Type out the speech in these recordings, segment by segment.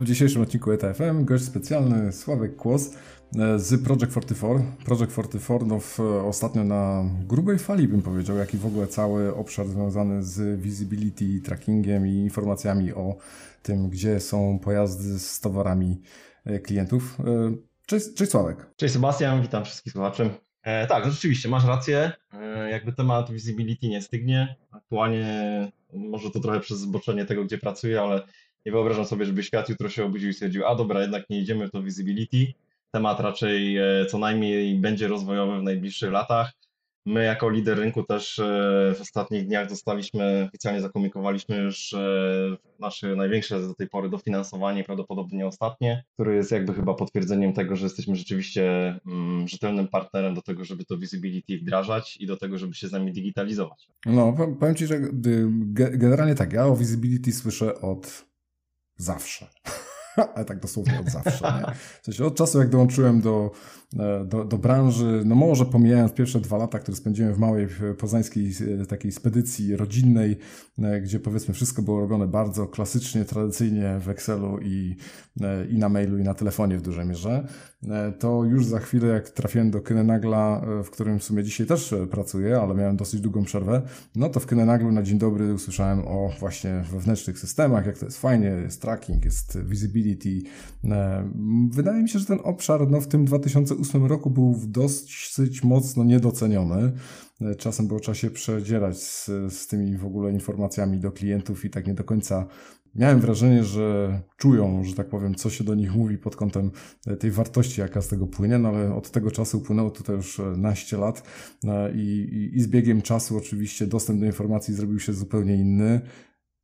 W dzisiejszym odcinku ETFM gość specjalny Sławek Kłos e, z Project 44. Project 44 no w, ostatnio na grubej fali bym powiedział, jak i w ogóle cały obszar związany z visibility, trackingiem i informacjami o tym, gdzie są pojazdy z towarami e, klientów. E, cześć, cześć Sławek. Cześć Sebastian, witam wszystkich słuchaczy. E, tak, no rzeczywiście, masz rację. E, jakby temat visibility nie stygnie. Aktualnie może to trochę przez zboczenie tego, gdzie pracuję, ale nie wyobrażam sobie, żeby świat jutro się obudził i stwierdził, a dobra, jednak nie idziemy w to visibility. Temat raczej e, co najmniej będzie rozwojowy w najbliższych latach. My jako lider rynku też e, w ostatnich dniach dostaliśmy, oficjalnie zakomunikowaliśmy już e, nasze największe do tej pory dofinansowanie, prawdopodobnie ostatnie, które jest jakby chyba potwierdzeniem tego, że jesteśmy rzeczywiście mm, rzetelnym partnerem do tego, żeby to visibility wdrażać i do tego, żeby się z nami digitalizować. No, powiem Ci, że generalnie tak, ja o visibility słyszę od zawsze. Ale tak dosłownie od zawsze. Nie? W sensie od czasu, jak dołączyłem do, e, do, do branży, no może pomijając pierwsze dwa lata, które spędziłem w małej poznańskiej e, takiej spedycji rodzinnej, e, gdzie powiedzmy wszystko było robione bardzo klasycznie, tradycyjnie w Excelu i, i na mailu, i na telefonie w dużej mierze, to już za chwilę, jak trafiłem do Kynenagla, w którym w sumie dzisiaj też pracuję, ale miałem dosyć długą przerwę, no to w Kynenaglu na dzień dobry usłyszałem o właśnie wewnętrznych systemach, jak to jest fajnie, jest tracking, jest visibility, E, wydaje mi się, że ten obszar no, w tym 2008 roku był dosyć mocno niedoceniony. E, czasem było trzeba się przedzierać z, z tymi w ogóle informacjami do klientów i tak nie do końca miałem wrażenie, że czują, że tak powiem, co się do nich mówi pod kątem e, tej wartości, jaka z tego płynie, no ale od tego czasu upłynęło tutaj już naście lat. I, i, i z biegiem czasu oczywiście dostęp do informacji zrobił się zupełnie inny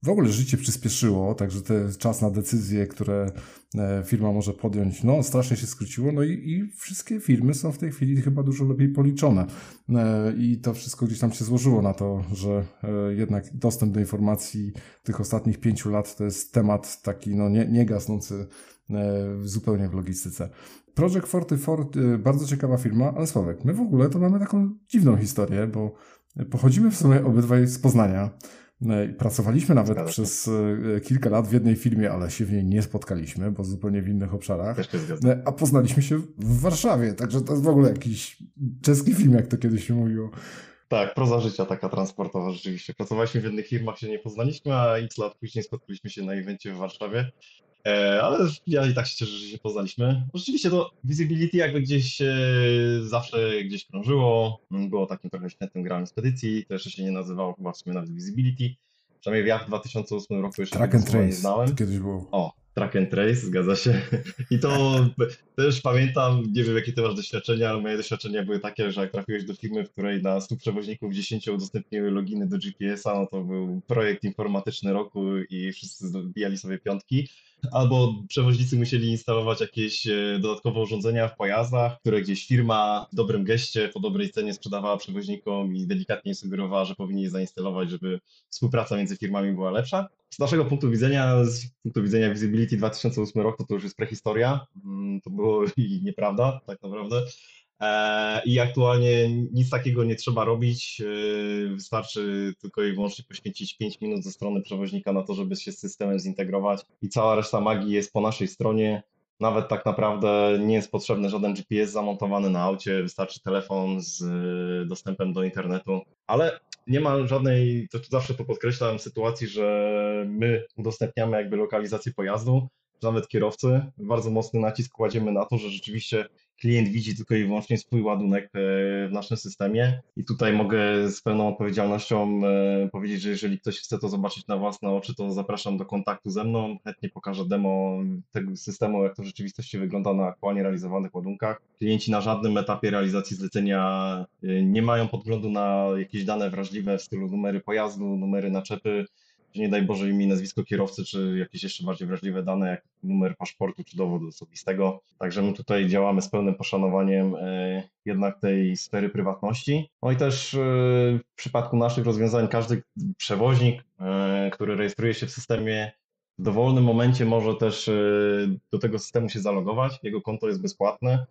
w ogóle życie przyspieszyło, także ten czas na decyzje, które e, firma może podjąć, no strasznie się skróciło, no i, i wszystkie firmy są w tej chwili chyba dużo lepiej policzone e, i to wszystko gdzieś tam się złożyło na to, że e, jednak dostęp do informacji tych ostatnich pięciu lat to jest temat taki no nie, nie gasnący zupełnie w logistyce. Project 44, bardzo ciekawa firma, ale Sławek, my w ogóle to mamy taką dziwną historię, bo pochodzimy w sumie obydwaj z Poznania, pracowaliśmy nawet Zgadza przez e, kilka lat w jednej firmie, ale się w niej nie spotkaliśmy, bo zupełnie w innych obszarach. E, a poznaliśmy się w Warszawie, także to jest w ogóle jakiś czeski film, jak to kiedyś się mówiło. Tak, proza życia taka transportowa rzeczywiście. Pracowaliśmy w jednych firmach, się nie poznaliśmy, a x lat później spotkaliśmy się na evencie w Warszawie. E, ale ja i tak się cieszę, że się poznaliśmy. Rzeczywiście to visibility jakby gdzieś e, zawsze gdzieś krążyło, było takim trochę świetnym grałem spedycji, to jeszcze się nie nazywało chyba w sumie nawet visibility. Przynajmniej ja w 2008 roku jeszcze Track and Trace, nie znałem. To kiedyś było. O, Track and Trace, zgadza się. I to też pamiętam, nie wiem jakie ty masz doświadczenia, ale moje doświadczenia były takie, że jak trafiłeś do firmy, w której na 100 przewoźników 10 udostępniły loginy do GPS-a, no to był projekt informatyczny roku i wszyscy zbijali sobie piątki. Albo przewoźnicy musieli instalować jakieś e, dodatkowe urządzenia w pojazdach, które gdzieś firma w dobrym geście, po dobrej cenie sprzedawała przewoźnikom i delikatnie sugerowała, że powinni je zainstalować, żeby współpraca między firmami była lepsza. Z naszego punktu widzenia, z punktu widzenia Visibility 2008 roku, to już jest prehistoria. Mm, to było i nieprawda, tak naprawdę. E, I aktualnie nic takiego nie trzeba robić. E, wystarczy tylko i wyłącznie poświęcić 5 minut ze strony przewoźnika na to, żeby się z systemem zintegrować, i cała reszta magii jest po naszej stronie. Nawet tak naprawdę nie jest potrzebny żaden GPS zamontowany na aucie, wystarczy telefon z dostępem do internetu, ale nie ma żadnej, to zawsze to podkreślam, sytuacji, że my udostępniamy jakby lokalizację pojazdu, nawet kierowcy. Bardzo mocny nacisk kładziemy na to, że rzeczywiście klient widzi tylko i wyłącznie swój ładunek e, w naszym systemie. I tutaj mogę z pełną odpowiedzialnością e, powiedzieć, że jeżeli ktoś chce to zobaczyć na własne oczy, to zapraszam do kontaktu ze mną. Chętnie pokażę demo tego systemu, jak to w rzeczywistości wygląda na aktualnie realizowanych ładunkach. Klienci na żadnym etapie realizacji zlecenia e, nie mają podglądu na jakieś dane wrażliwe w stylu numery pojazdu, numery naczepy że nie daj Boże imię, nazwisko kierowcy, czy jakieś jeszcze bardziej wrażliwe dane, jak numer paszportu, czy dowodu osobistego. Także my tutaj działamy z pełnym poszanowaniem e, jednak tej sfery prywatności. No i też e, w przypadku naszych rozwiązań każdy przewoźnik, e, który rejestruje się w systemie, w dowolnym momencie może też do tego systemu się zalogować. Jego konto jest bezpłatne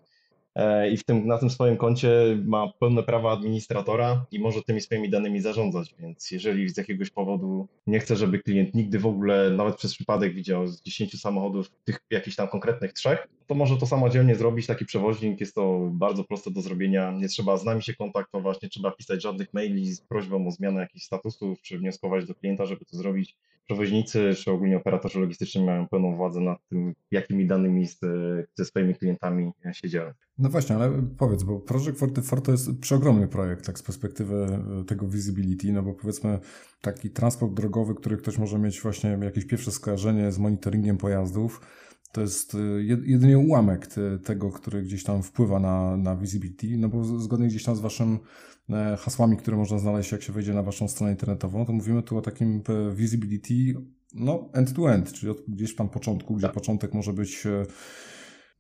i w tym, na tym swoim koncie ma pełne prawa administratora i może tymi swoimi danymi zarządzać. Więc jeżeli z jakiegoś powodu nie chce, żeby klient nigdy w ogóle, nawet przez przypadek widział z 10 samochodów tych jakichś tam konkretnych trzech, to może to samodzielnie zrobić taki przewoźnik. Jest to bardzo proste do zrobienia. Nie trzeba z nami się kontaktować, nie trzeba pisać żadnych maili z prośbą o zmianę jakichś statusów, czy wnioskować do klienta, żeby to zrobić. Przewoźnicy, czy ogólnie operatorzy logistyczni mają pełną władzę nad tym, jakimi danymi z, ze swoimi klientami się dzielą. No właśnie, ale powiedz, bo Project 44 to jest przeogromny projekt, tak z perspektywy e, tego visibility, no bo powiedzmy taki transport drogowy, który ktoś może mieć właśnie jakieś pierwsze skojarzenie z monitoringiem pojazdów, to jest y, jedynie ułamek tego, który gdzieś tam wpływa na, na visibility, no bo zgodnie gdzieś tam z waszym e, hasłami, które można znaleźć, jak się wejdzie na waszą stronę internetową, to mówimy tu o takim e, visibility no end-to-end, -end, czyli od gdzieś tam początku, gdzie tak. początek może być e,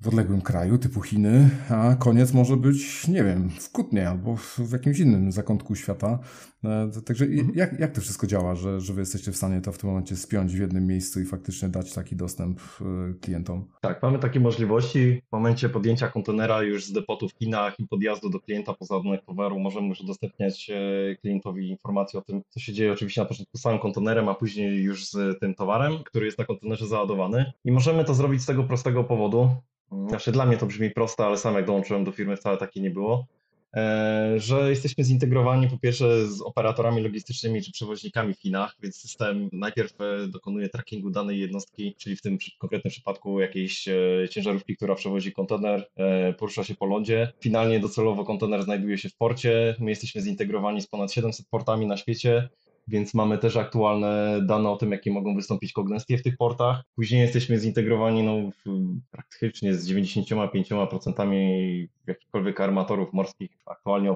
w odległym kraju typu Chiny, a koniec może być, nie wiem, w Kutnie albo w jakimś innym zakątku świata. E, także mhm. jak, jak to wszystko działa, że, że wy jesteście w stanie to w tym momencie spiąć w jednym miejscu i faktycznie dać taki dostęp e, klientom? Tak, mamy takie możliwości. W momencie podjęcia kontenera już z depotu w Chinach i podjazdu do klienta po załadunek towaru możemy już udostępniać e, klientowi informacje o tym, co się dzieje oczywiście na początku z samym kontenerem, a później już z tym towarem, który jest na kontenerze załadowany. I możemy to zrobić z tego prostego powodu, znaczy dla mnie to brzmi prosto, ale sam jak dołączyłem do firmy wcale takie nie było, e, że jesteśmy zintegrowani po pierwsze z operatorami logistycznymi czy przewoźnikami w Chinach, więc system najpierw e, dokonuje trackingu danej jednostki, czyli w tym konkretnym przypadku jakiejś e, ciężarówki, która przewozi kontener, porusza się po lądzie. Finalnie docelowo kontener znajduje się w porcie. My jesteśmy zintegrowani z ponad 700 portami na świecie więc mamy też aktualne dane o tym, jakie mogą wystąpić kognestie w tych portach. Później jesteśmy zintegrowani no, praktycznie z 95% jakichkolwiek armatorów morskich aktualnie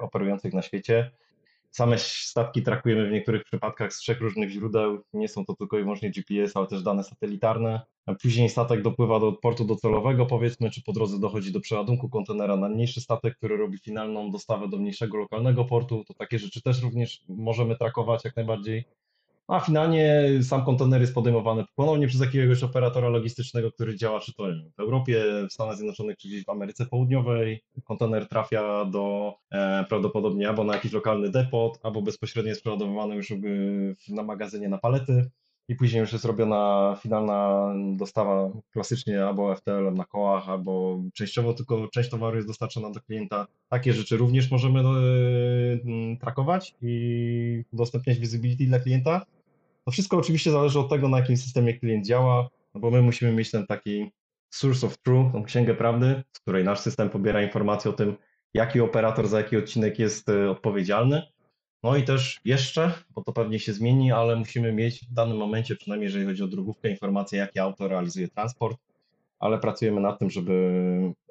operujących na świecie. Same statki trakujemy w niektórych przypadkach z trzech różnych źródeł. Nie są to tylko i wyłącznie GPS, ale też dane satelitarne. Później statek dopływa do portu docelowego, powiedzmy, czy po drodze dochodzi do przeładunku kontenera na mniejszy statek, który robi finalną dostawę do mniejszego lokalnego portu. To takie rzeczy też również możemy trakować jak najbardziej. A finalnie sam kontener jest podejmowany ponownie przez jakiegoś operatora logistycznego, który działa czy to w Europie, w Stanach Zjednoczonych, czy gdzieś w Ameryce Południowej. Kontener trafia do e, prawdopodobnie albo na jakiś lokalny depot, albo bezpośrednio jest przeładowywany już na magazynie na palety i później już jest robiona finalna dostawa klasycznie albo FTL na kołach, albo częściowo tylko część towaru jest dostarczona do klienta. Takie rzeczy również możemy e, trakować i udostępniać visibility dla klienta. To wszystko oczywiście zależy od tego, na jakim systemie klient działa, no bo my musimy mieć ten taki source of truth, tą księgę prawdy, z której nasz system pobiera informacje o tym, jaki operator za jaki odcinek jest e, odpowiedzialny. No i też jeszcze, bo to pewnie się zmieni, ale musimy mieć w danym momencie, przynajmniej jeżeli chodzi o drogówkę, informację, jaki auto realizuje transport, ale pracujemy nad tym, żeby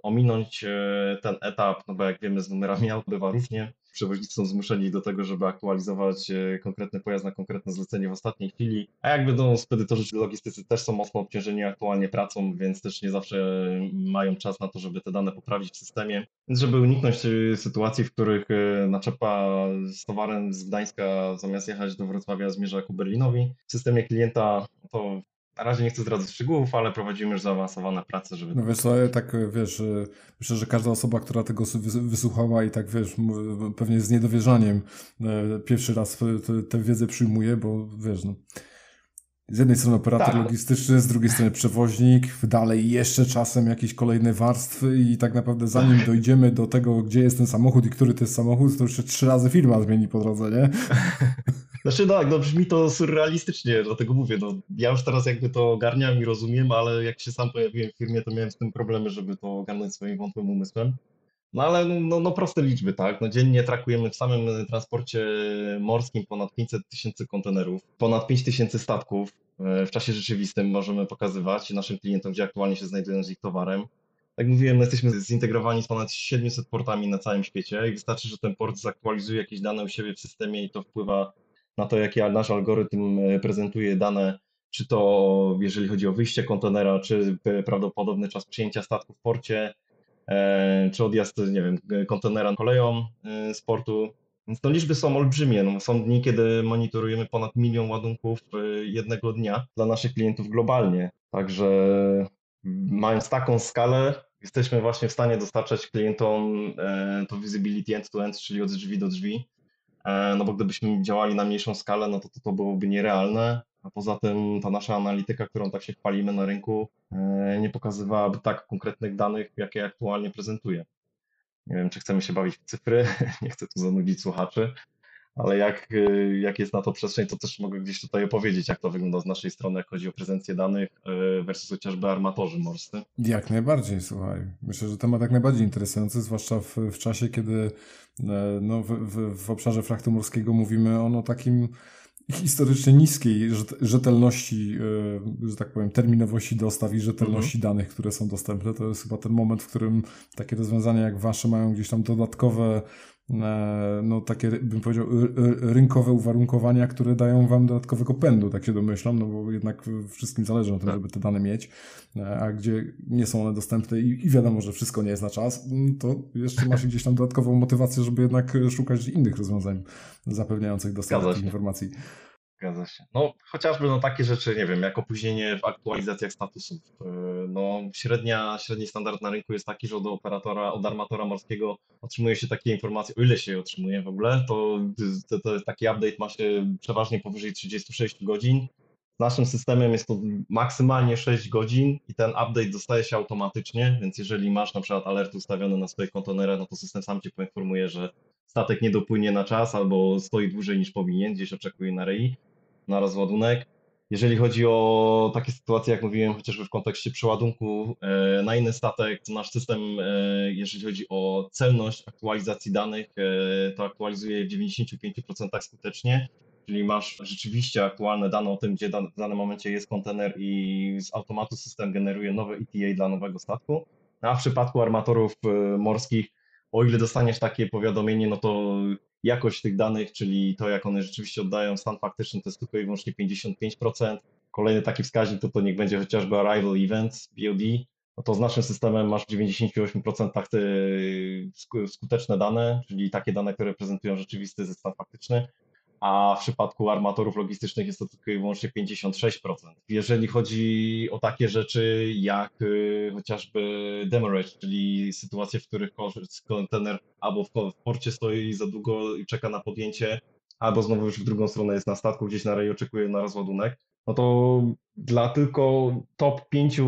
ominąć e, ten etap, no bo jak wiemy z numerami aut bywa różnie. Przewoźnicy są zmuszeni do tego, żeby aktualizować e, konkretny pojazd na konkretne zlecenie w ostatniej chwili, a jak będą spedytorzy logistycy też są mocno obciążeni aktualnie pracą, więc też nie zawsze mają czas na to, żeby te dane poprawić w systemie. Więc żeby uniknąć e, sytuacji, w których naczepa z towarem z Gdańska zamiast jechać do Wrocławia zmierza ku Berlinowi, w systemie klienta to na razie nie chcę zdradzać szczegółów, ale prowadzimy już zaawansowane prace, żeby... No wiesz co, tak wiesz, myślę, że każda osoba, która tego wysłuchała i tak wiesz, pewnie z niedowierzaniem e, pierwszy raz tę wiedzę przyjmuje, bo wiesz, no, z jednej strony operator tak. logistyczny, z drugiej strony przewoźnik, dalej jeszcze czasem jakieś kolejne warstwy i tak naprawdę zanim dojdziemy do tego, gdzie jest ten samochód i który to jest samochód, to jeszcze trzy razy firma zmieni po drodze, nie? Znaczy tak, no brzmi to surrealistycznie, dlatego mówię, no ja już teraz jakby to ogarniam i rozumiem, ale jak się sam pojawiłem w firmie, to miałem z tym problemy, żeby to ogarnąć swoim wątłym umysłem. No ale no, no proste liczby, tak? No dziennie trakujemy w samym transporcie morskim ponad 500 tysięcy kontenerów, ponad 5 tysięcy statków. E, w czasie rzeczywistym możemy pokazywać naszym klientom, gdzie aktualnie się znajdują z ich towarem. Jak mówiłem, my jesteśmy zintegrowani z ponad 700 portami na całym świecie i wystarczy, że ten port zaktualizuje jakieś dane u siebie w systemie i to wpływa na to, jaki nasz algorytm e, prezentuje dane, czy to jeżeli chodzi o wyjście kontenera, czy prawdopodobny czas przyjęcia statku w porcie, e, czy odjazd, nie wiem, kontenera koleją e, z portu. Więc to liczby są olbrzymie. No, są dni, kiedy monitorujemy ponad milion ładunków jednego dnia dla naszych klientów globalnie. Także mając taką skalę, jesteśmy właśnie w stanie dostarczać klientom e, to visibility end-to-end, czyli od drzwi do drzwi. E, no bo gdybyśmy działali na mniejszą skalę, no to to, to byłoby nierealne. A poza tym ta nasza analityka, którą tak się chwalimy na rynku, e, nie pokazywałaby tak konkretnych danych, jakie aktualnie prezentuje. Nie wiem, czy chcemy się bawić w cyfry, nie chcę tu zanudzić słuchaczy, ale jak, y, jak jest na to przestrzeń, to też mogę gdzieś tutaj opowiedzieć, jak to wygląda z naszej strony, jak chodzi o prezencję danych y, versus chociażby armatorzy morscy. Jak najbardziej, słuchaj. Myślę, że temat jak najbardziej interesujący, zwłaszcza w, w czasie, kiedy e, no, w, w, w obszarze frachtu morskiego mówimy o no, takim historycznie niskiej rzetelności, e, że tak powiem, terminowości dostaw i rzetelności mhm. danych, które są dostępne. To jest chyba ten moment, w którym takie rozwiązania jak wasze mają gdzieś tam dodatkowe no takie, bym powiedział, rynkowe uwarunkowania, które dają wam dodatkowego pędu, tak się domyślam, no bo jednak wszystkim zależy na tym, tak. żeby te dane mieć, e, a gdzie nie są one dostępne i, i wiadomo, że wszystko nie jest na czas, mm, to jeszcze masz gdzieś tam dodatkową motywację, żeby jednak szukać innych rozwiązań zapewniających dostęp do tych informacji. Zgadza się. No chociażby no, takie rzeczy, nie wiem, jak opóźnienie w aktualizacjach statusów. E, no średnia, średni standard na rynku jest taki, że od operatora, od armatora morskiego otrzymuje się takie informacje, o ile się je otrzymuje w ogóle, to, to, to taki update ma się przeważnie powyżej 36 godzin. Naszym systemem jest to maksymalnie 6 godzin i ten update dostaje się automatycznie, więc jeżeli masz na przykład alert ustawiony na swoich kontenerach, no to system sam cię poinformuje, że statek nie dopłynie na czas albo stoi dłużej niż powinien, gdzieś oczekuje na rei na rozładunek. Jeżeli chodzi o takie sytuacje, jak mówiłem, chociażby w kontekście przeładunku e, na inny statek, to nasz system, e, jeżeli chodzi o celność aktualizacji danych, e, to aktualizuje w 95% skutecznie, czyli masz rzeczywiście aktualne dane o tym, gdzie w danym momencie jest kontener i z automatu system generuje nowe ETA dla nowego statku. A w przypadku armatorów morskich, o ile dostaniesz takie powiadomienie, no to jakość tych danych, czyli to, jak one rzeczywiście oddają stan faktyczny, to jest tylko i wyłącznie 55%. Kolejny taki wskaźnik to, to niech będzie chociażby arrival events, BOD, no to z naszym systemem masz w 98% te skuteczne dane, czyli takie dane, które prezentują rzeczywisty stan faktyczny a w przypadku armatorów logistycznych jest to tylko i wyłącznie 56%. Jeżeli chodzi o takie rzeczy jak y, chociażby demurrage, czyli sytuacje, w których kontener albo w porcie stoi za długo i czeka na podjęcie, albo znowu już w drugą stronę jest na statku, gdzieś na reju oczekuje na rozładunek, no to dla tylko top pięciu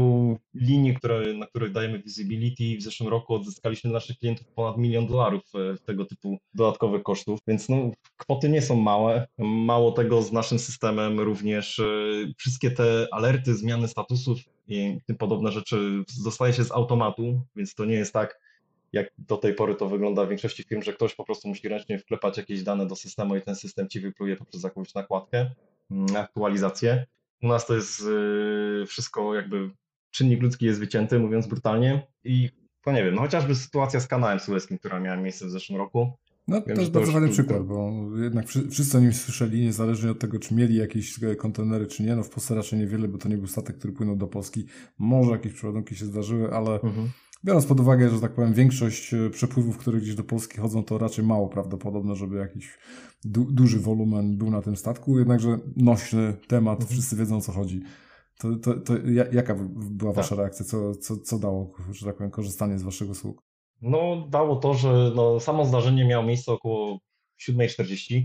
linii, które, na których dajemy visibility, w zeszłym roku odzyskaliśmy dla naszych klientów ponad milion dolarów e, tego typu dodatkowych kosztów, więc no, kwoty nie są małe. Mało tego z naszym systemem również e, wszystkie te alerty, zmiany statusów i tym podobne rzeczy dostaje się z automatu, więc to nie jest tak, jak do tej pory to wygląda w większości firm, że ktoś po prostu musi ręcznie wklepać jakieś dane do systemu i ten system ci wypluje poprzez jakąś nakładkę. Mm, aktualizację. U nas to jest y, wszystko jakby czynnik ludzki jest wycięty, mówiąc brutalnie i to nie wiem, no chociażby sytuacja z kanałem sueskim, która miała miejsce w zeszłym roku. No wiem, to jest bardzo fajny przykład, bo jednak wszyscy o nim słyszeli, niezależnie od tego, czy mieli jakieś kontenery, czy nie. No w Polsce raczej niewiele, bo to nie był statek, który płynął do Polski. Może jakieś przeładunki się zdarzyły, ale mhm. Biorąc pod uwagę, że tak powiem, większość e, przepływów, które gdzieś do Polski chodzą, to raczej mało prawdopodobne, żeby jakiś du duży wolumen był na tym statku, jednakże nośny temat, mhm. wszyscy wiedzą o co chodzi. To, to, to jaka była Wasza tak. reakcja? Co, co, co dało, że tak powiem, korzystanie z Waszych usług? No, dało to, że no, samo zdarzenie miało miejsce około 7.40.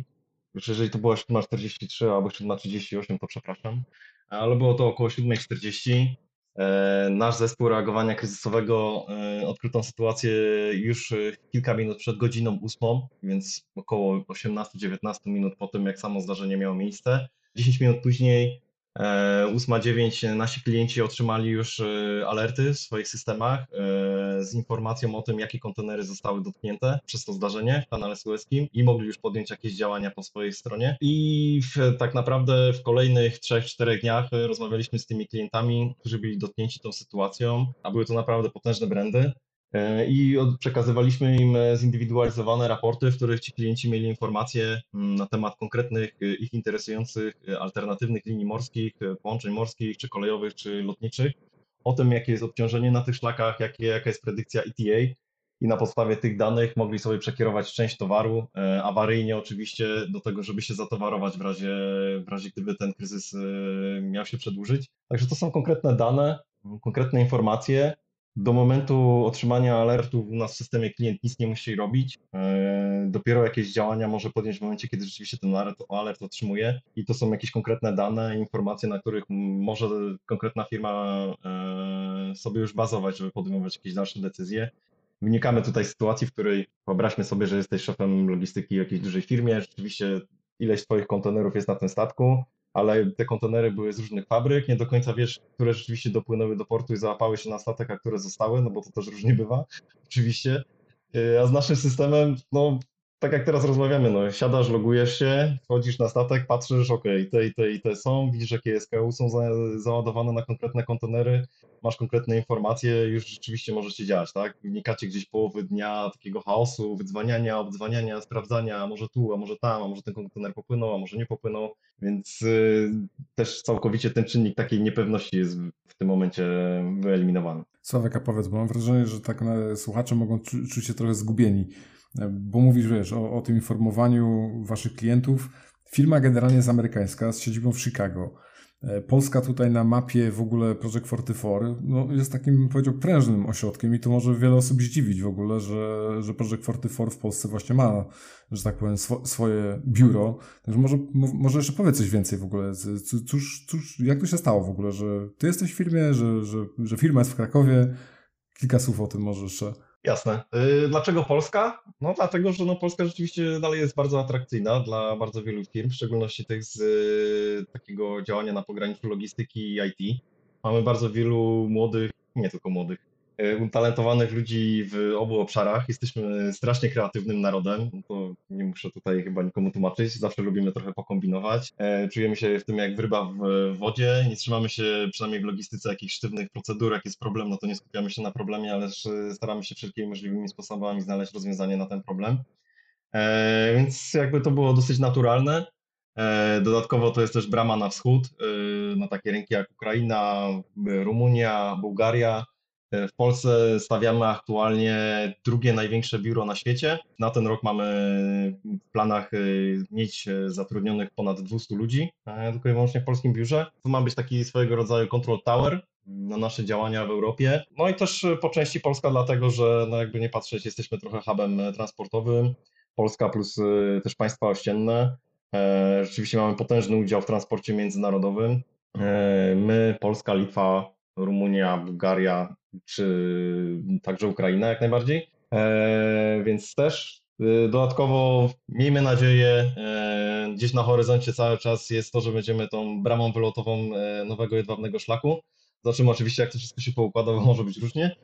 Znaczy, jeżeli to była 7.43 albo 7.38, to przepraszam. Ale było to około 7.40. E, nasz zespół reagowania kryzysowego e, odkrył sytuację już e, kilka minut przed godziną ósmą, więc około 18-19 minut po tym, jak samo zdarzenie miało miejsce. 10 minut później 8.9 nasi klienci otrzymali już alerty w swoich systemach z informacją o tym, jakie kontenery zostały dotknięte przez to zdarzenie w kanale sueskim i mogli już podjąć jakieś działania po swojej stronie. I w, tak naprawdę w kolejnych 3-4 dniach rozmawialiśmy z tymi klientami, którzy byli dotknięci tą sytuacją, a były to naprawdę potężne brandy. E, i przekazywaliśmy im e, zindywidualizowane raporty, w których ci klienci mieli informacje mm, na temat konkretnych e, ich interesujących alternatywnych linii morskich, połączeń morskich, czy kolejowych, czy lotniczych, o tym, jakie jest obciążenie na tych szlakach, jakie, jaka jest predykcja ETA i na podstawie tych danych mogli sobie przekierować część towaru, awaryjnie oczywiście do tego, żeby się zatowarować w razie, w razie gdyby ten kryzys miał się przedłużyć. Także to są konkretne dane, konkretne informacje, do momentu otrzymania alertu u nas w systemie klient nic nie musi robić. E, dopiero jakieś działania może podjąć w momencie, kiedy rzeczywiście ten alert, alert otrzymuje i to są jakieś konkretne dane, informacje, na których może konkretna firma e, sobie już bazować, żeby podejmować jakieś dalsze decyzje. Wynikamy tutaj z sytuacji, w której wyobraźmy sobie, że jesteś szefem logistyki w jakiejś dużej firmie, rzeczywiście ileś twoich kontenerów jest na tym statku, ale te kontenery były z różnych fabryk, nie do końca wiesz, które rzeczywiście dopłynęły do portu i załapały się na statek, a które zostały, no bo to też różnie bywa, oczywiście. Y, a z naszym systemem, no tak jak teraz rozmawiamy, no siadasz, logujesz się, wchodzisz na statek, patrzysz, ok, te i te i te są, widzisz jakie SKU są za, załadowane na konkretne kontenery, masz konkretne informacje, już rzeczywiście możecie działać, tak? Wnikacie gdzieś połowy dnia takiego chaosu, wydzwaniania, obdzwaniania, sprawdzania, może tu, a może tam, a może ten kontener popłynął, a może nie popłynął, więc y, też całkowicie ten czynnik takiej niepewności jest w tym momencie wyeliminowany. Sławek, a powiedz, bo mam wrażenie, że tak słuchacze mogą czu czuć się trochę zgubieni, bo mówisz, wiesz, o, o tym informowaniu waszych klientów. Firma generalnie jest amerykańska, z siedzibą w Chicago. E, Polska tutaj na mapie w ogóle Project 44 no, jest takim, powiedział, prężnym ośrodkiem i to może wiele osób zdziwić w ogóle, że, że Project 44 w Polsce właśnie ma, że tak powiem, swo, swoje biuro. Także może, może jeszcze powiedz coś więcej w ogóle. Cóż, cóż, jak to się stało w ogóle, że ty jesteś w firmie, że, że, że firma jest w Krakowie? Kilka słów o tym może jeszcze. Jasne. Y, dlaczego Polska? No dlatego, że no Polska rzeczywiście dalej jest bardzo atrakcyjna dla bardzo wielu firm, w szczególności tych z y, takiego działania na pograniczu logistyki i IT. Mamy bardzo wielu młodych, nie tylko młodych, utalentowanych ludzi w obu obszarach. Jesteśmy strasznie kreatywnym narodem, to nie muszę tutaj chyba nikomu tłumaczyć, zawsze lubimy trochę pokombinować. E, czujemy się w tym jak ryba w wodzie, nie trzymamy się przynajmniej w logistyce jakichś sztywnych procedur, jak jest problem, no to nie skupiamy się na problemie, ale staramy się wszelkimi możliwymi sposobami znaleźć rozwiązanie na ten problem. E, więc jakby to było dosyć naturalne. Dodatkowo to jest też brama na wschód, na takie rynki jak Ukraina, Rumunia, Bułgaria. W Polsce stawiamy aktualnie drugie największe biuro na świecie. Na ten rok mamy w planach y, mieć zatrudnionych ponad 200 ludzi, e, tylko i wyłącznie w polskim biurze. To ma być taki swojego rodzaju control tower na nasze działania w Europie. No i też po części Polska, dlatego że no jakby nie patrzeć, jesteśmy trochę hubem transportowym. Polska plus y, też państwa ościenne. E, rzeczywiście mamy potężny udział w transporcie międzynarodowym. E, my, Polska, Litwa, Rumunia, Bułgaria, czy także Ukraina jak najbardziej. E, więc też e, dodatkowo miejmy nadzieję, e, gdzieś na horyzoncie cały czas jest to, że będziemy tą bramą wylotową nowego jedwabnego szlaku. Zobaczymy oczywiście, jak to wszystko się poukłada, bo może być różnie,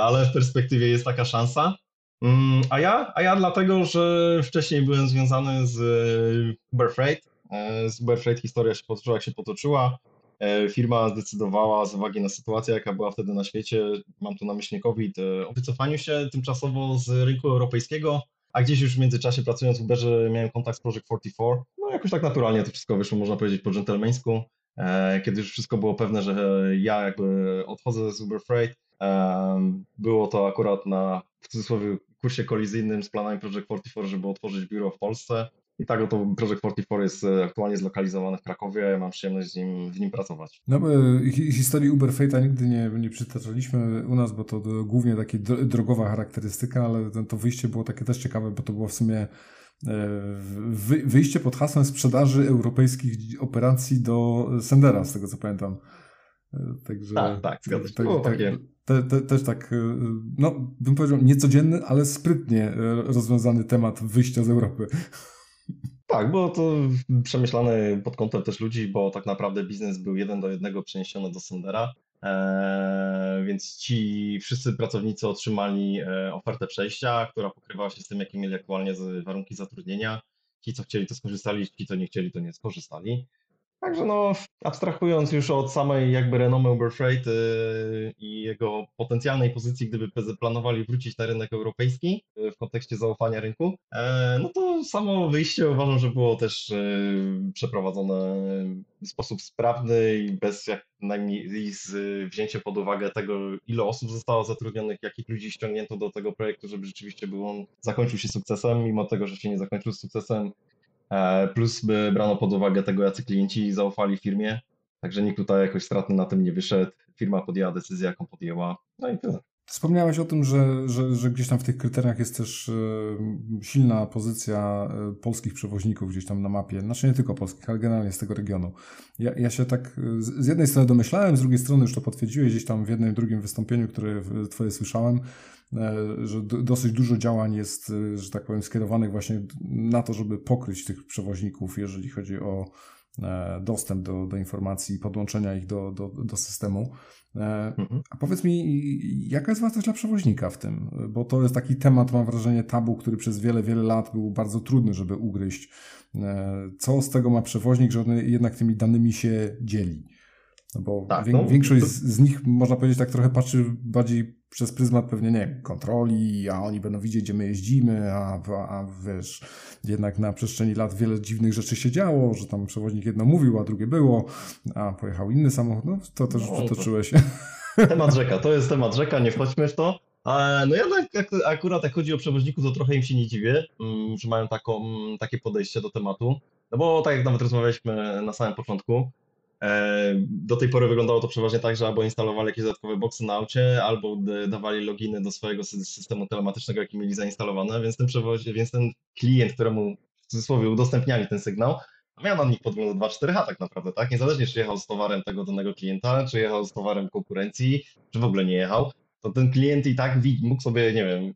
ale w perspektywie jest taka szansa. Mm, a ja? A ja dlatego, że wcześniej byłem związany z Uber Freight. Z Uber Freight historia się potoczyła, jak się potoczyła. E, firma zdecydowała z uwagi na sytuację, jaka była wtedy na świecie, mam tu na myśli COVID, e, o wycofaniu się tymczasowo z rynku europejskiego, a gdzieś już w międzyczasie pracując w Uberze miałem kontakt z Project 44. No jakoś tak naturalnie to wszystko wyszło, można powiedzieć, po dżentelmeńsku. E, kiedy już wszystko było pewne, że ja jakby odchodzę z Uber Freight, było to akurat na w cudzysłowie kursie kolizyjnym z planami Project 44, żeby otworzyć biuro w Polsce. I tak oto Project 44 jest e, aktualnie zlokalizowany w Krakowie, mam przyjemność z nim, w nim pracować. No, historii Uber Fate'a nigdy nie, nie przytaczaliśmy u nas, bo to głównie taka drogowa charakterystyka, ale to wyjście było takie też ciekawe, bo to było w sumie e, wyjście pod hasłem sprzedaży europejskich operacji do Sendera, z tego co pamiętam. E, także, tak, tak, zgadza się. Tak, tak, te, te, też tak, no bym powiedział niecodzienny, ale sprytnie rozwiązany temat wyjścia z Europy. Tak, było to przemyślane pod kątem też ludzi, bo tak naprawdę biznes był jeden do jednego przeniesiony do Sendera, e, więc ci wszyscy pracownicy otrzymali e, ofertę przejścia, która pokrywała się z tym, jakie mieli aktualnie warunki zatrudnienia. Ci, co chcieli, to skorzystali, ci, co nie chcieli, to nie skorzystali. Także no, abstrahując już od samej jakby renomy Uber Freight yy, i jego potencjalnej pozycji, gdyby planowali wrócić na rynek europejski yy, w kontekście zaufania rynku, yy, no to samo wyjście uważam, że było też przeprowadzone w sposób sprawny i bez jak najmniej z wzięciem pod uwagę tego, ile osób zostało zatrudnionych, jakich ludzi ściągnięto do tego projektu, żeby rzeczywiście był on, zakończył się sukcesem, mimo tego, że się nie zakończył sukcesem, E, plus by brano pod uwagę tego, jacy klienci zaufali firmie, także nikt tutaj jakoś stratny na tym nie wyszedł. Firma podjęła decyzję, jaką podjęła. No i tyle. Wspomniałeś o tym, że, że, że gdzieś tam w tych kryteriach jest też e, silna pozycja e, polskich przewoźników gdzieś tam na mapie. Znaczy nie tylko polskich, ale generalnie z tego regionu. Ja, ja się tak e, z jednej strony domyślałem, z drugiej strony już to potwierdziłeś gdzieś tam w jednym, drugim wystąpieniu, które twoje słyszałem, że dosyć dużo działań jest, że tak powiem, skierowanych właśnie na to, żeby pokryć tych przewoźników, jeżeli chodzi o dostęp do, do informacji, podłączenia ich do, do, do systemu. E, mhm. A powiedz mi, jaka jest wartość dla przewoźnika w tym? Bo to jest taki temat, mam wrażenie, tabu, który przez wiele, wiele lat był bardzo trudny, żeby ugryźć. E, co z tego ma przewoźnik, że on jednak tymi danymi się dzieli? No bo tak, no, większość to... z nich, można powiedzieć, tak trochę patrzy bardziej przez pryzmat pewnie, nie kontroli, a oni będą widzieć, gdzie my jeździmy, a, a, a wiesz, jednak na przestrzeni lat wiele dziwnych rzeczy się działo, że tam przewoźnik jedno mówił, a drugie było, a pojechał inny samochód, no to też no, przytoczyłeś. Temat rzeka, to jest temat rzeka, nie wchodźmy w to. No ja tak, akurat jak chodzi o przewoźników, to trochę im się nie dziwię, mm, że mają taką, takie podejście do tematu. No bo tak jak nawet rozmawialiśmy na samym początku, do tej pory wyglądało to przeważnie tak, że albo instalowali jakieś dodatkowe boxy na aucie, albo dawali loginy do swojego systemu telematycznego, jaki mieli zainstalowane, więc ten, więc ten klient, któremu w cudzysłowie udostępniali ten sygnał, miał na nich podgląd 2-4H tak naprawdę, tak? Niezależnie czy jechał z towarem tego danego klienta, czy jechał z towarem konkurencji, czy w ogóle nie jechał, to ten klient i tak mógł sobie, nie wiem,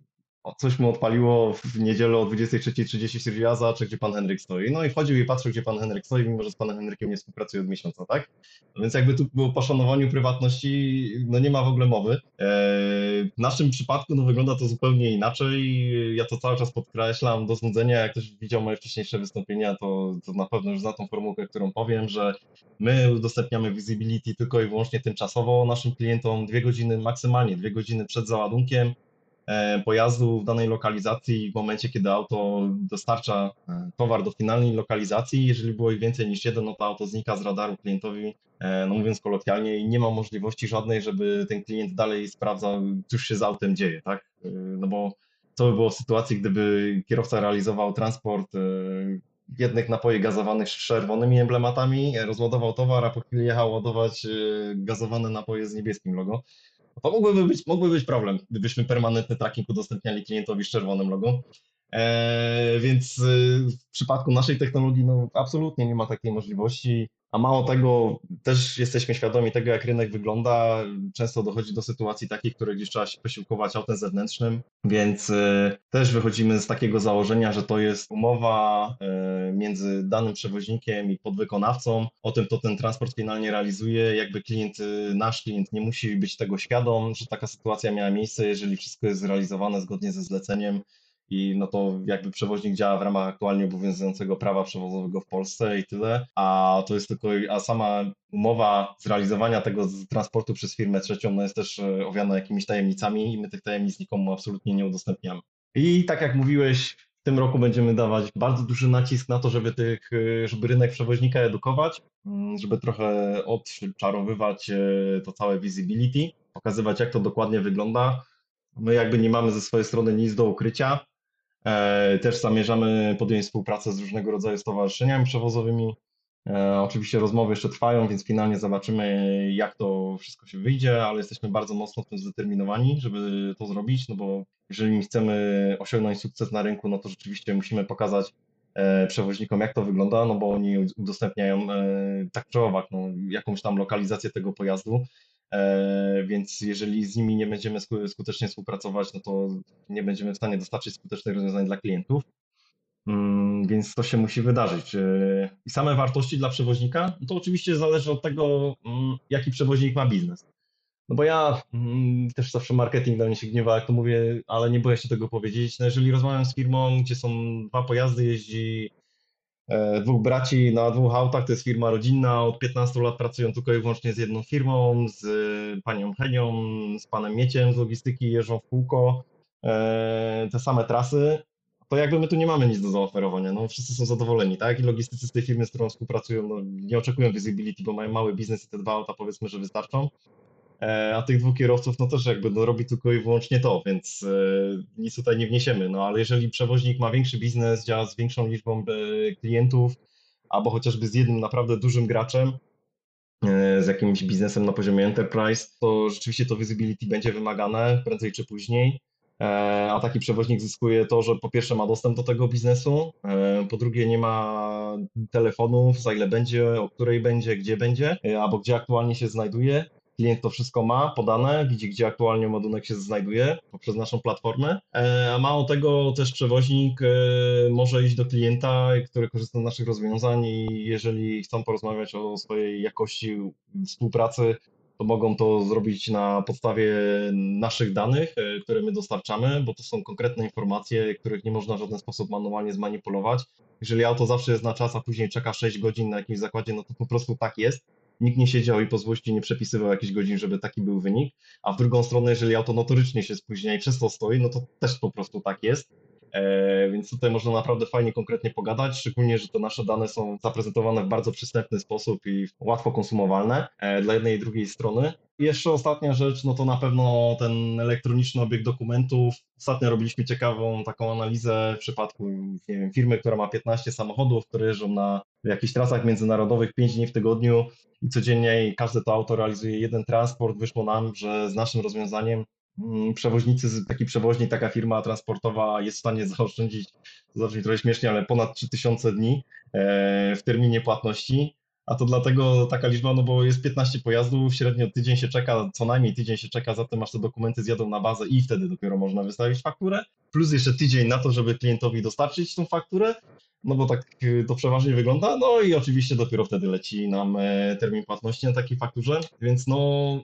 coś mu odpaliło w niedzielę o 23.30 stwierdził, ja zobaczę, gdzie pan Henryk stoi. No i wchodził i patrzył, gdzie pan Henryk stoi, mimo że z panem Henrykiem nie współpracuje od miesiąca, tak? No więc jakby tu było poszanowaniu prywatności, no nie ma w ogóle mowy. Eee, w naszym przypadku no wygląda to zupełnie inaczej. Ja to cały czas podkreślam do znudzenia. Jak ktoś widział moje wcześniejsze wystąpienia, to, to na pewno już zna tą formułkę, którą powiem, że my udostępniamy visibility tylko i wyłącznie tymczasowo naszym klientom dwie godziny, maksymalnie dwie godziny przed załadunkiem pojazdu w danej lokalizacji w momencie, kiedy auto dostarcza e, towar do finalnej lokalizacji. Jeżeli było ich więcej niż jeden, no to auto znika z radaru klientowi, e, no mówiąc kolokwialnie, i nie ma możliwości żadnej, żeby ten klient dalej sprawdzał, cóż się z autem dzieje, tak? No bo co by było w sytuacji, gdyby kierowca realizował transport jednych napoi gazowanych z czerwonymi emblematami, rozładował towar, a po chwili jechał ładować gazowane napoje z niebieskim logo. To mógłby być, mógłby być problem, gdybyśmy permanentny tracking udostępniali klientowi z czerwonym logo. E, więc y, w przypadku naszej technologii no, absolutnie nie ma takiej możliwości. A mało tego, też jesteśmy świadomi tego, jak rynek wygląda. Często dochodzi do sytuacji takich, które gdzieś trzeba się posiłkować autem zewnętrznym, więc y, też wychodzimy z takiego założenia, że to jest umowa y, między danym przewoźnikiem i podwykonawcą. O tym to ten transport finalnie realizuje. Jakby klient, nasz klient nie musi być tego świadom, że taka sytuacja miała miejsce, jeżeli wszystko jest zrealizowane zgodnie ze zleceniem i no to jakby przewoźnik działa w ramach aktualnie obowiązującego prawa przewozowego w Polsce i tyle, a to jest tylko, a sama umowa zrealizowania tego transportu przez firmę trzecią no jest też e, owiana jakimiś tajemnicami i my tych tajemnic nikomu absolutnie nie udostępniamy. I tak jak mówiłeś, w tym roku będziemy dawać bardzo duży nacisk na to, żeby, tych, e, żeby rynek przewoźnika edukować, mm, żeby trochę odczarowywać e, to całe visibility, pokazywać jak to dokładnie wygląda. My jakby nie mamy ze swojej strony nic do ukrycia, też zamierzamy podjąć współpracę z różnego rodzaju stowarzyszeniami przewozowymi. E, oczywiście rozmowy jeszcze trwają, więc finalnie zobaczymy, jak to wszystko się wyjdzie, ale jesteśmy bardzo mocno w tym zdeterminowani, żeby to zrobić, no bo jeżeli chcemy osiągnąć sukces na rynku, no to rzeczywiście musimy pokazać e, przewoźnikom, jak to wygląda, no bo oni udostępniają tak czy owak, no, jakąś tam lokalizację tego pojazdu, E, więc jeżeli z nimi nie będziemy skutecznie współpracować, no to nie będziemy w stanie dostarczyć skutecznych rozwiązań dla klientów. Mm, więc to się musi wydarzyć. E, I same wartości dla przewoźnika, no to oczywiście zależy od tego, mm, jaki przewoźnik ma biznes. No bo ja mm, też zawsze marketing dla mnie się gniewa, jak to mówię, ale nie boję się tego powiedzieć. No jeżeli rozmawiam z firmą, gdzie są dwa pojazdy, jeździ E, dwóch braci na dwóch autach, to jest firma rodzinna, od 15 lat pracują tylko i wyłącznie z jedną firmą, z panią Henią, z panem Mieciem z logistyki, jeżdżą w kółko, e, te same trasy, to jakby my tu nie mamy nic do zaoferowania, no wszyscy są zadowoleni, tak, i logistycy z tej firmy, z którą współpracują, no, nie oczekują visibility, bo mają mały biznes i te dwa auta powiedzmy, że wystarczą, E, a tych dwóch kierowców no też jakby no, robi tylko i wyłącznie to, więc e, nic tutaj nie wniesiemy. No ale jeżeli przewoźnik ma większy biznes, działa z większą liczbą e, klientów, albo chociażby z jednym naprawdę dużym graczem, e, z jakimś biznesem na poziomie enterprise, to rzeczywiście to visibility będzie wymagane prędzej czy później. E, a taki przewoźnik zyskuje to, że po pierwsze ma dostęp do tego biznesu, e, po drugie nie ma telefonów, za ile będzie, o której będzie, gdzie będzie, e, albo gdzie aktualnie się znajduje. Klient to wszystko ma podane, widzi gdzie aktualnie ładunek się znajduje poprzez naszą platformę, a mało tego też przewoźnik może iść do klienta, który korzysta z naszych rozwiązań i jeżeli chcą porozmawiać o swojej jakości współpracy, to mogą to zrobić na podstawie naszych danych, e, które my dostarczamy, bo to są konkretne informacje, których nie można w żaden sposób manualnie zmanipulować. Jeżeli auto zawsze jest na czas, a później czeka 6 godzin na jakimś zakładzie, no to po prostu tak jest. Nikt nie siedział i po złości nie przepisywał jakichś godzin, żeby taki był wynik. A w drugą stronę, jeżeli auto notorycznie się spóźnia i przez to stoi, no to też po prostu tak jest. E, więc tutaj można naprawdę fajnie, konkretnie pogadać, szczególnie, że te nasze dane są zaprezentowane w bardzo przystępny sposób i łatwo konsumowalne e, dla jednej i drugiej strony. I jeszcze ostatnia rzecz, no to na pewno ten elektroniczny obieg dokumentów. Ostatnio robiliśmy ciekawą taką analizę w przypadku nie wiem, firmy, która ma 15 samochodów, które jeżdżą na jakichś trasach międzynarodowych 5 dni w tygodniu i codziennie każde to auto realizuje jeden transport. Wyszło nam, że z naszym rozwiązaniem przewoźnicy, taki przewoźnik, taka firma transportowa jest w stanie zaoszczędzić, to zabrzmi trochę śmiesznie, ale ponad 3000 dni e, w terminie płatności. A to dlatego taka liczba, no bo jest 15 pojazdów, średnio tydzień się czeka, co najmniej tydzień się czeka, zatem aż te dokumenty zjadą na bazę i wtedy dopiero można wystawić fakturę. Plus jeszcze tydzień na to, żeby klientowi dostarczyć tą fakturę, no bo tak y, to przeważnie wygląda. No i oczywiście dopiero wtedy leci nam e, termin płatności na takiej fakturze, więc no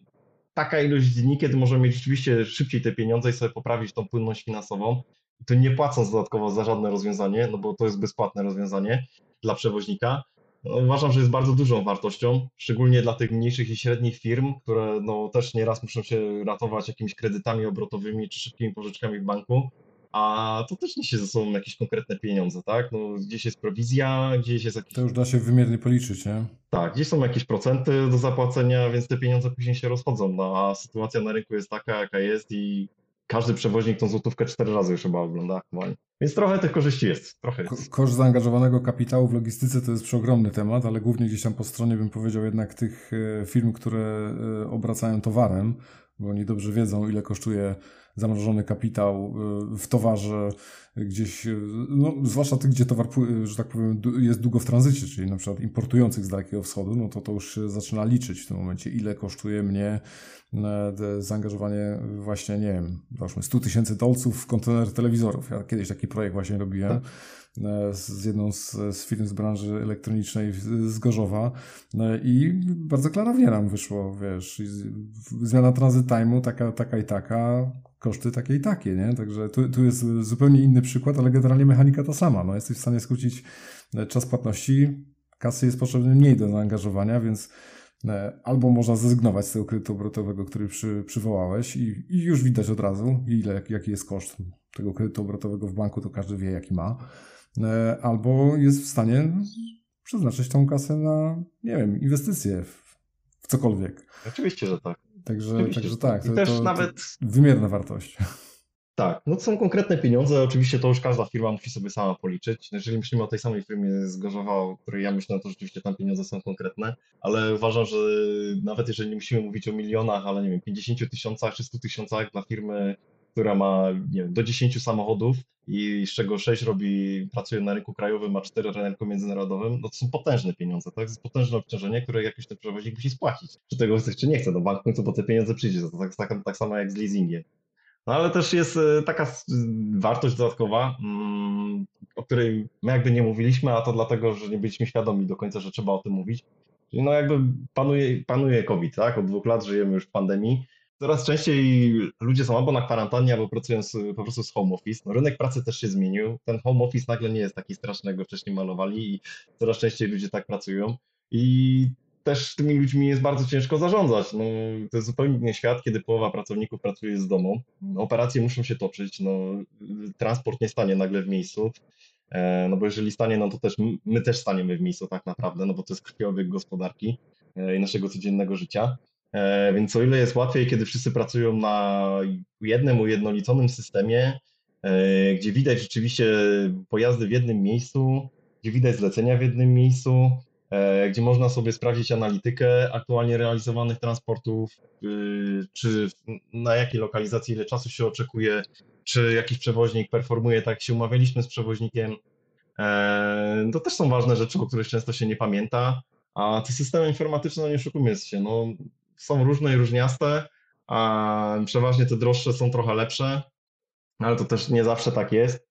taka ilość dni, kiedy możemy mieć rzeczywiście szybciej te pieniądze i sobie poprawić tą płynność finansową. I to nie płacąc dodatkowo za żadne rozwiązanie, no bo to jest bezpłatne rozwiązanie dla przewoźnika. No, uważam, że jest bardzo dużą wartością, szczególnie dla tych mniejszych i średnich firm, które no, też nieraz muszą się ratować jakimiś kredytami obrotowymi czy szybkimi pożyczkami w banku a to też niesie ze sobą jakieś konkretne pieniądze, tak? No, gdzieś jest prowizja, gdzieś jest jakiś... To już da się wymiernie policzyć, nie? Tak, gdzieś są jakieś procenty do zapłacenia, więc te pieniądze później się rozchodzą, no, a sytuacja na rynku jest taka, jaka jest i każdy przewoźnik tą złotówkę cztery razy już chyba ogląda aktualnie. Więc trochę tych korzyści jest, trochę jest. Koszt zaangażowanego kapitału w logistyce to jest przeogromny temat, ale głównie gdzieś tam po stronie bym powiedział jednak tych e, firm, które e, obracają towarem, bo oni dobrze wiedzą, ile kosztuje zamrożony kapitał y, w towarze gdzieś, y, no, zwłaszcza tych, gdzie towar, że tak powiem, jest długo w tranzycie, czyli na przykład importujących z Dalekiego Wschodu, no to to już się zaczyna liczyć w tym momencie, ile kosztuje mnie e, zaangażowanie właśnie, nie wiem, załóżmy 100 tysięcy dolców w kontener telewizorów. Ja kiedyś taki projekt właśnie robiłem. Tak E, z jedną z, z firm z branży elektronicznej z Gorzowa e, i bardzo klarownie nam wyszło, wiesz, zmiana transit time'u taka, taka i taka, koszty takie i takie, nie? Także tu, tu jest zupełnie inny przykład, ale generalnie mechanika ta sama. No, jesteś w stanie skrócić e, czas płatności, kasy jest potrzebne mniej do zaangażowania, więc albo można zrezygnować z tego kredytu obrotowego, który przy, przywołałeś i, i, już widać od razu, ile, jaki jest koszt tego kredytu obrotowego w banku, to każdy wie, jaki ma. E, albo jest w stanie przeznaczyć tą kasę na, nie wiem, inwestycje w, w cokolwiek. Oczywiście, że tak. Także, Oczywiście, także tak. To, też to, nawet. To wymierna wartość. Tak, no to są konkretne pieniądze. Oczywiście to już każda firma musi sobie sama policzyć. Jeżeli myślimy o tej samej firmie z Gorzowa, o której ja myślę, no to rzeczywiście tam pieniądze są konkretne, ale uważam, że nawet jeżeli nie musimy mówić o milionach, ale nie wiem, 50 tysiącach czy 100 tysiącach dla firmy która ma nie wiem, do 10 samochodów i z czego 6 robi, pracuje na rynku krajowym, a 4 na rynku międzynarodowym, no to są potężne pieniądze, tak? To jest potężne obciążenie, które jakiś ten przewoźnik musi spłacić. Czy tego chce, czy nie chce, no bank w końcu po te pieniądze przyjdzie, to tak, tak, tak samo jak z leasingiem. No ale też jest e, taka wartość dodatkowa, mm, o której my jakby nie mówiliśmy, a to dlatego, że nie byliśmy świadomi do końca, że trzeba o tym mówić. Czyli no jakby panuje, panuje COVID, tak? Od dwóch lat żyjemy już w pandemii coraz częściej ludzie są albo na kwarantannie, albo pracują z, po prostu z home office. No, rynek pracy też się zmienił. Ten home office nagle nie jest taki straszny, jak go wcześniej malowali i coraz częściej ludzie tak pracują. I też tymi ludźmi jest bardzo ciężko zarządzać. No, to jest zupełnie inny świat, kiedy połowa pracowników pracuje z domu. Operacje muszą się toczyć, no, transport nie stanie nagle w miejscu. E, no bo jeżeli stanie, no to też my też staniemy w miejscu tak naprawdę, no bo to jest krwiobieg gospodarki e, i naszego codziennego życia. E, więc o ile jest łatwiej, kiedy wszyscy pracują na jednym ujednoliconym systemie, e, gdzie widać rzeczywiście pojazdy w jednym miejscu, gdzie widać zlecenia w jednym miejscu, e, gdzie można sobie sprawdzić analitykę aktualnie realizowanych transportów, czy na jakiej lokalizacji ile czasu się oczekuje, czy jakiś przewoźnik performuje tak, jak się umawialiśmy z przewoźnikiem. To też są ważne rzeczy, o których często się nie pamięta. A te systemy informatyczne, no nie oszukujmy się, no, są różne i różniaste, przeważnie te droższe są trochę lepsze, ale to też nie zawsze tak jest.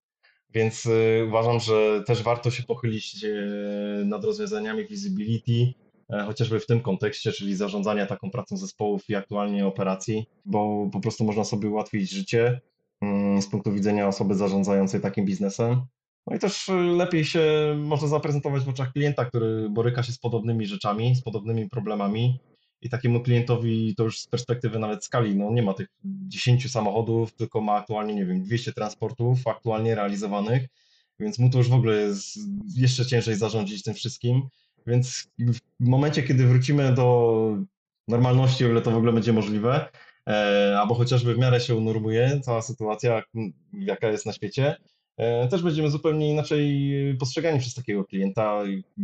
Więc y, uważam, że też warto się pochylić y, nad rozwiązaniami visibility, e, chociażby w tym kontekście, czyli zarządzania taką pracą zespołów i aktualnie operacji, bo po prostu można sobie ułatwić życie mm, z punktu widzenia osoby zarządzającej takim biznesem. No i też y, lepiej się można zaprezentować w oczach klienta, który boryka się z podobnymi rzeczami, z podobnymi problemami. I takiemu klientowi to już z perspektywy nawet skali, no nie ma tych 10 samochodów, tylko ma aktualnie, nie wiem, 200 transportów aktualnie realizowanych, więc mu to już w ogóle jest jeszcze ciężej zarządzić tym wszystkim. Więc w momencie, kiedy wrócimy do normalności, o ile to w ogóle będzie możliwe, e, albo chociażby w miarę się unormuje cała sytuacja, jaka jest na świecie, też będziemy zupełnie inaczej postrzegani przez takiego klienta,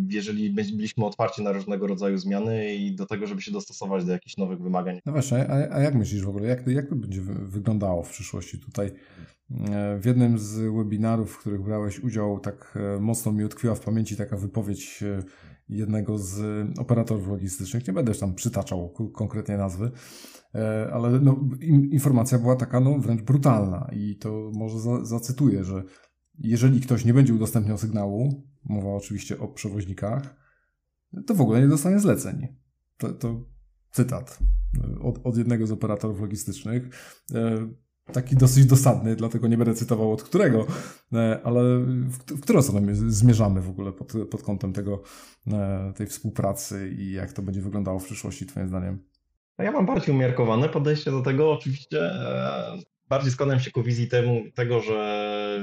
jeżeli byliśmy otwarci na różnego rodzaju zmiany i do tego, żeby się dostosować do jakichś nowych wymagań. No właśnie, a, a jak myślisz w ogóle, jak jak to będzie wyglądało w przyszłości tutaj? E, w jednym z webinarów, w których brałeś udział, tak e, mocno mi utkwiła w pamięci taka wypowiedź jednego z operatorów logistycznych. Nie będę już tam przytaczał konkretnie nazwy, ale no, informacja była taka no, wręcz brutalna i to może za, zacytuję, że jeżeli ktoś nie będzie udostępniał sygnału, mowa oczywiście o przewoźnikach, to w ogóle nie dostanie zleceń. To, to cytat od, od, jednego z operatorów logistycznych. E, taki dosyć dosadny, dlatego nie będę cytował od którego, e, ale w, w którą stronę zmierzamy w ogóle pod, pod kątem tego, e, tej współpracy i jak to będzie wyglądało w przyszłości, Twoim zdaniem? Ja mam bardziej umiarkowane podejście do tego. Oczywiście bardziej składam się ku wizji temu, tego, że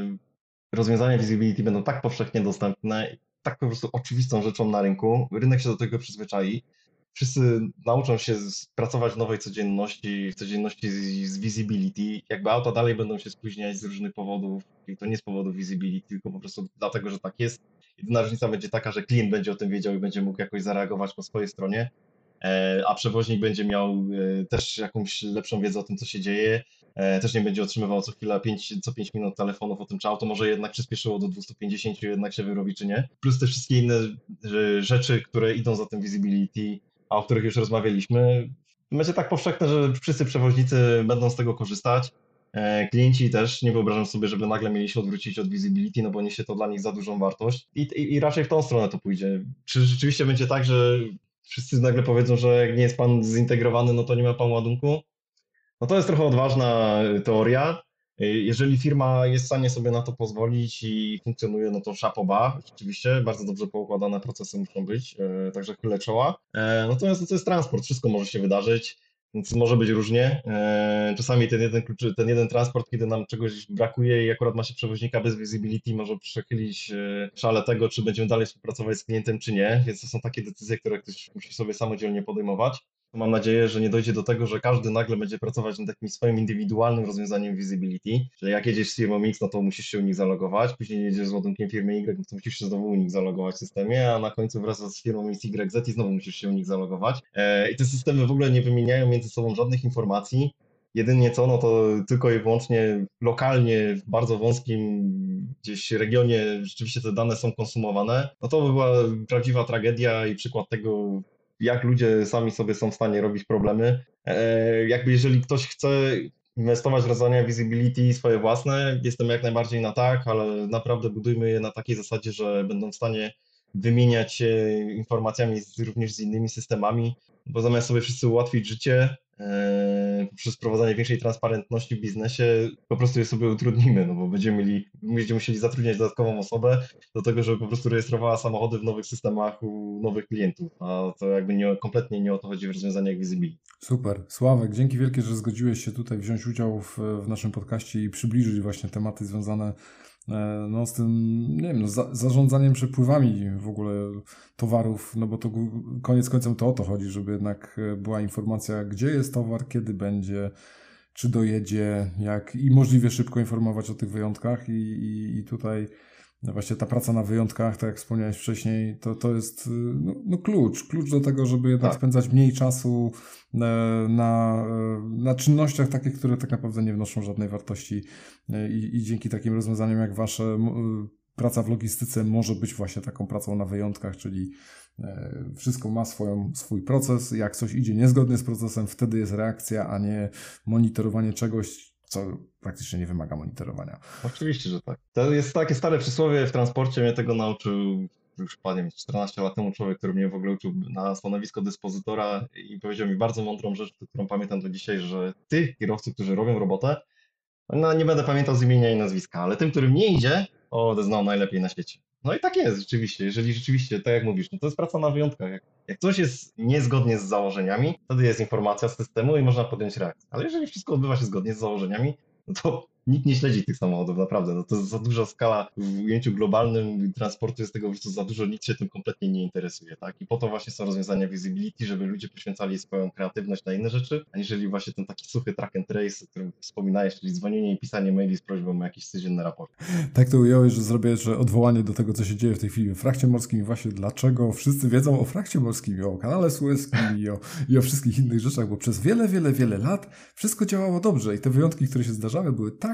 rozwiązania visibility będą tak powszechnie dostępne, tak po prostu oczywistą rzeczą na rynku, rynek się do tego przyzwyczai, wszyscy nauczą się pracować w nowej codzienności, w codzienności z, z visibility, jakby auta dalej będą się spóźniać z różnych powodów, i to nie z powodu visibility, tylko po prostu dlatego, że tak jest. Jedyna różnica będzie taka, że klient będzie o tym wiedział i będzie mógł jakoś zareagować po swojej stronie, e, a przewoźnik będzie miał e, też jakąś lepszą wiedzę o tym, co się dzieje, E, też nie będzie otrzymywał co chwila 5, co 5 minut telefonów o tym, czy auto może jednak przyspieszyło do 250, jednak się wyrobi, czy nie. Plus te wszystkie inne rzeczy, które idą za tym visibility, a o których już rozmawialiśmy, będzie tak powszechne, że wszyscy przewoźnicy będą z tego korzystać. E, klienci też nie wyobrażam sobie, żeby nagle mieli się odwrócić od visibility, no bo niesie to dla nich za dużą wartość I, i, i raczej w tą stronę to pójdzie. Czy rzeczywiście będzie tak, że wszyscy nagle powiedzą, że jak nie jest pan zintegrowany, no to nie ma pan ładunku? No to jest trochę odważna teoria. Jeżeli firma jest w stanie sobie na to pozwolić i funkcjonuje, no to szapoba, rzeczywiście, bardzo dobrze poukładane procesy muszą być, e, także chylę czoła. E, natomiast no to jest transport, wszystko może się wydarzyć, więc może być różnie. Czasami ten jeden, ten jeden transport, kiedy nam czegoś brakuje i akurat ma się przewoźnika bez visibility, może przechylić szale tego, czy będziemy dalej współpracować z klientem, czy nie, więc to są takie decyzje, które ktoś musi sobie samodzielnie podejmować. Mam nadzieję, że nie dojdzie do tego, że każdy nagle będzie pracować nad takim swoim indywidualnym rozwiązaniem visibility, czyli jak jedziesz z firmą X, no to musisz się u nich zalogować, później jedziesz z ładunkiem firmy Y, no to musisz się znowu u nich zalogować w systemie, a na końcu wraz z firmą YZ i znowu musisz się u nich zalogować. E, I te systemy w ogóle nie wymieniają między sobą żadnych informacji, Jedynie co, no to tylko i wyłącznie lokalnie, w bardzo wąskim gdzieś regionie rzeczywiście te dane są konsumowane, no to by była prawdziwa tragedia i przykład tego, jak ludzie sami sobie są w stanie robić problemy. E, jakby jeżeli ktoś chce inwestować w rozwiązania visibility swoje własne, jestem jak najbardziej na tak, ale naprawdę budujmy je na takiej zasadzie, że będą w stanie wymieniać się informacjami z, również z innymi systemami, bo zamiast sobie wszyscy ułatwić życie, E, przez wprowadzanie większej transparentności w biznesie po prostu je sobie utrudnimy, no bo będziemy, mieli, będziemy musieli zatrudniać dodatkową osobę do tego, żeby po prostu rejestrowała samochody w nowych systemach u nowych klientów, a to jakby nie, kompletnie nie o to chodzi w rozwiązaniach Visibility. Super. Sławek, dzięki wielkie, że zgodziłeś się tutaj wziąć udział w, w naszym podcaście i przybliżyć właśnie tematy związane E, no, z tym, nie wiem, no, za, zarządzaniem przepływami w ogóle towarów, no bo to koniec końcem to o to chodzi, żeby jednak e, była informacja, gdzie jest towar, kiedy będzie, czy dojedzie, jak i możliwie szybko informować o tych wyjątkach i, i, i tutaj no właśnie ta praca na wyjątkach, tak jak wspomniałeś wcześniej, to, to jest no, no klucz, klucz do tego, żeby jednak tak. spędzać mniej czasu na, na czynnościach takich, które tak naprawdę nie wnoszą żadnej wartości i, i dzięki takim rozwiązaniom jak wasze praca w logistyce może być właśnie taką pracą na wyjątkach, czyli e, wszystko ma swoją, swój proces. Jak coś idzie niezgodnie z procesem, wtedy jest reakcja, a nie monitorowanie czegoś, co praktycznie nie wymaga monitorowania. Oczywiście, że tak. To jest takie stare przysłowie w transporcie, mnie tego nauczył już panie 14 lat temu człowiek, który mnie w ogóle uczył na stanowisko dyspozytora i powiedział mi bardzo mądrą rzecz, którą pamiętam do dzisiaj, że tych kierowców, którzy robią robotę, no nie będę pamiętał z imienia i nazwiska, ale tym, którym nie idzie, o, znał najlepiej na świecie. No i tak jest rzeczywiście, jeżeli rzeczywiście, tak jak mówisz, no to jest praca na wyjątkach. Jak, jak coś jest niezgodnie z założeniami, wtedy jest informacja z systemu i można podjąć reakcję. Ale jeżeli wszystko odbywa się zgodnie z założeniami, no to nikt nie śledzi tych samochodów, naprawdę. No to jest za duża skala w ujęciu globalnym transportu jest tego po prostu za dużo, nikt się tym kompletnie nie interesuje, tak? I po to właśnie są rozwiązania visibility, żeby ludzie poświęcali swoją kreatywność na inne rzeczy, aniżeli właśnie ten taki suchy track and trace, o którym wspominałeś, czyli dzwonienie i pisanie maili z prośbą o jakiś codzienny raport. Tak to ująłeś, że zrobię że odwołanie do tego, co się dzieje w tej chwili w frakcie morskim i właśnie dlaczego wszyscy wiedzą o frakcie morskim o kanale sueskim i o, i o wszystkich innych rzeczach, bo przez wiele, wiele, wiele lat wszystko działało dobrze i te wyjątki, które się zdarzały, były tak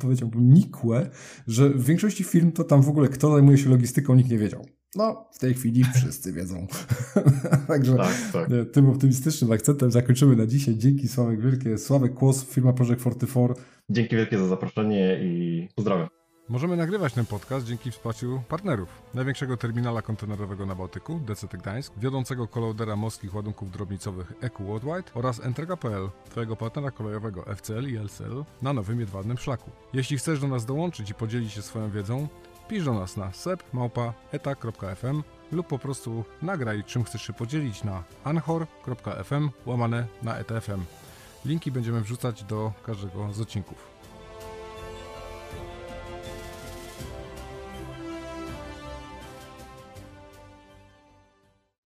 powiedziałbym, nikłe, że w większości firm to tam w ogóle kto zajmuje się logistyką, nikt nie wiedział. No, w tej chwili wszyscy wiedzą. Także tak, tak. tym optymistycznym akcentem zakończymy na dzisiaj. Dzięki Sławek wielkie. Sławek Kłos, firma Project 44. Dzięki wielkie za zaproszenie i pozdrawiam. Możemy nagrywać ten podcast dzięki wsparciu partnerów. Największego terminala kontenerowego na Bałtyku, DCT Gdańsk, wiodącego kolodera morskich ładunków drobnicowych EQ Worldwide oraz Entrega.pl, twojego partnera kolejowego FCL i LCL na nowym jedwabnym szlaku. Jeśli chcesz do nas dołączyć i podzielić się swoją wiedzą, pisz do nas na sep.eta.fm lub po prostu nagraj czym chcesz się podzielić na anchor.fm łamane na etfm. Linki będziemy wrzucać do każdego z odcinków.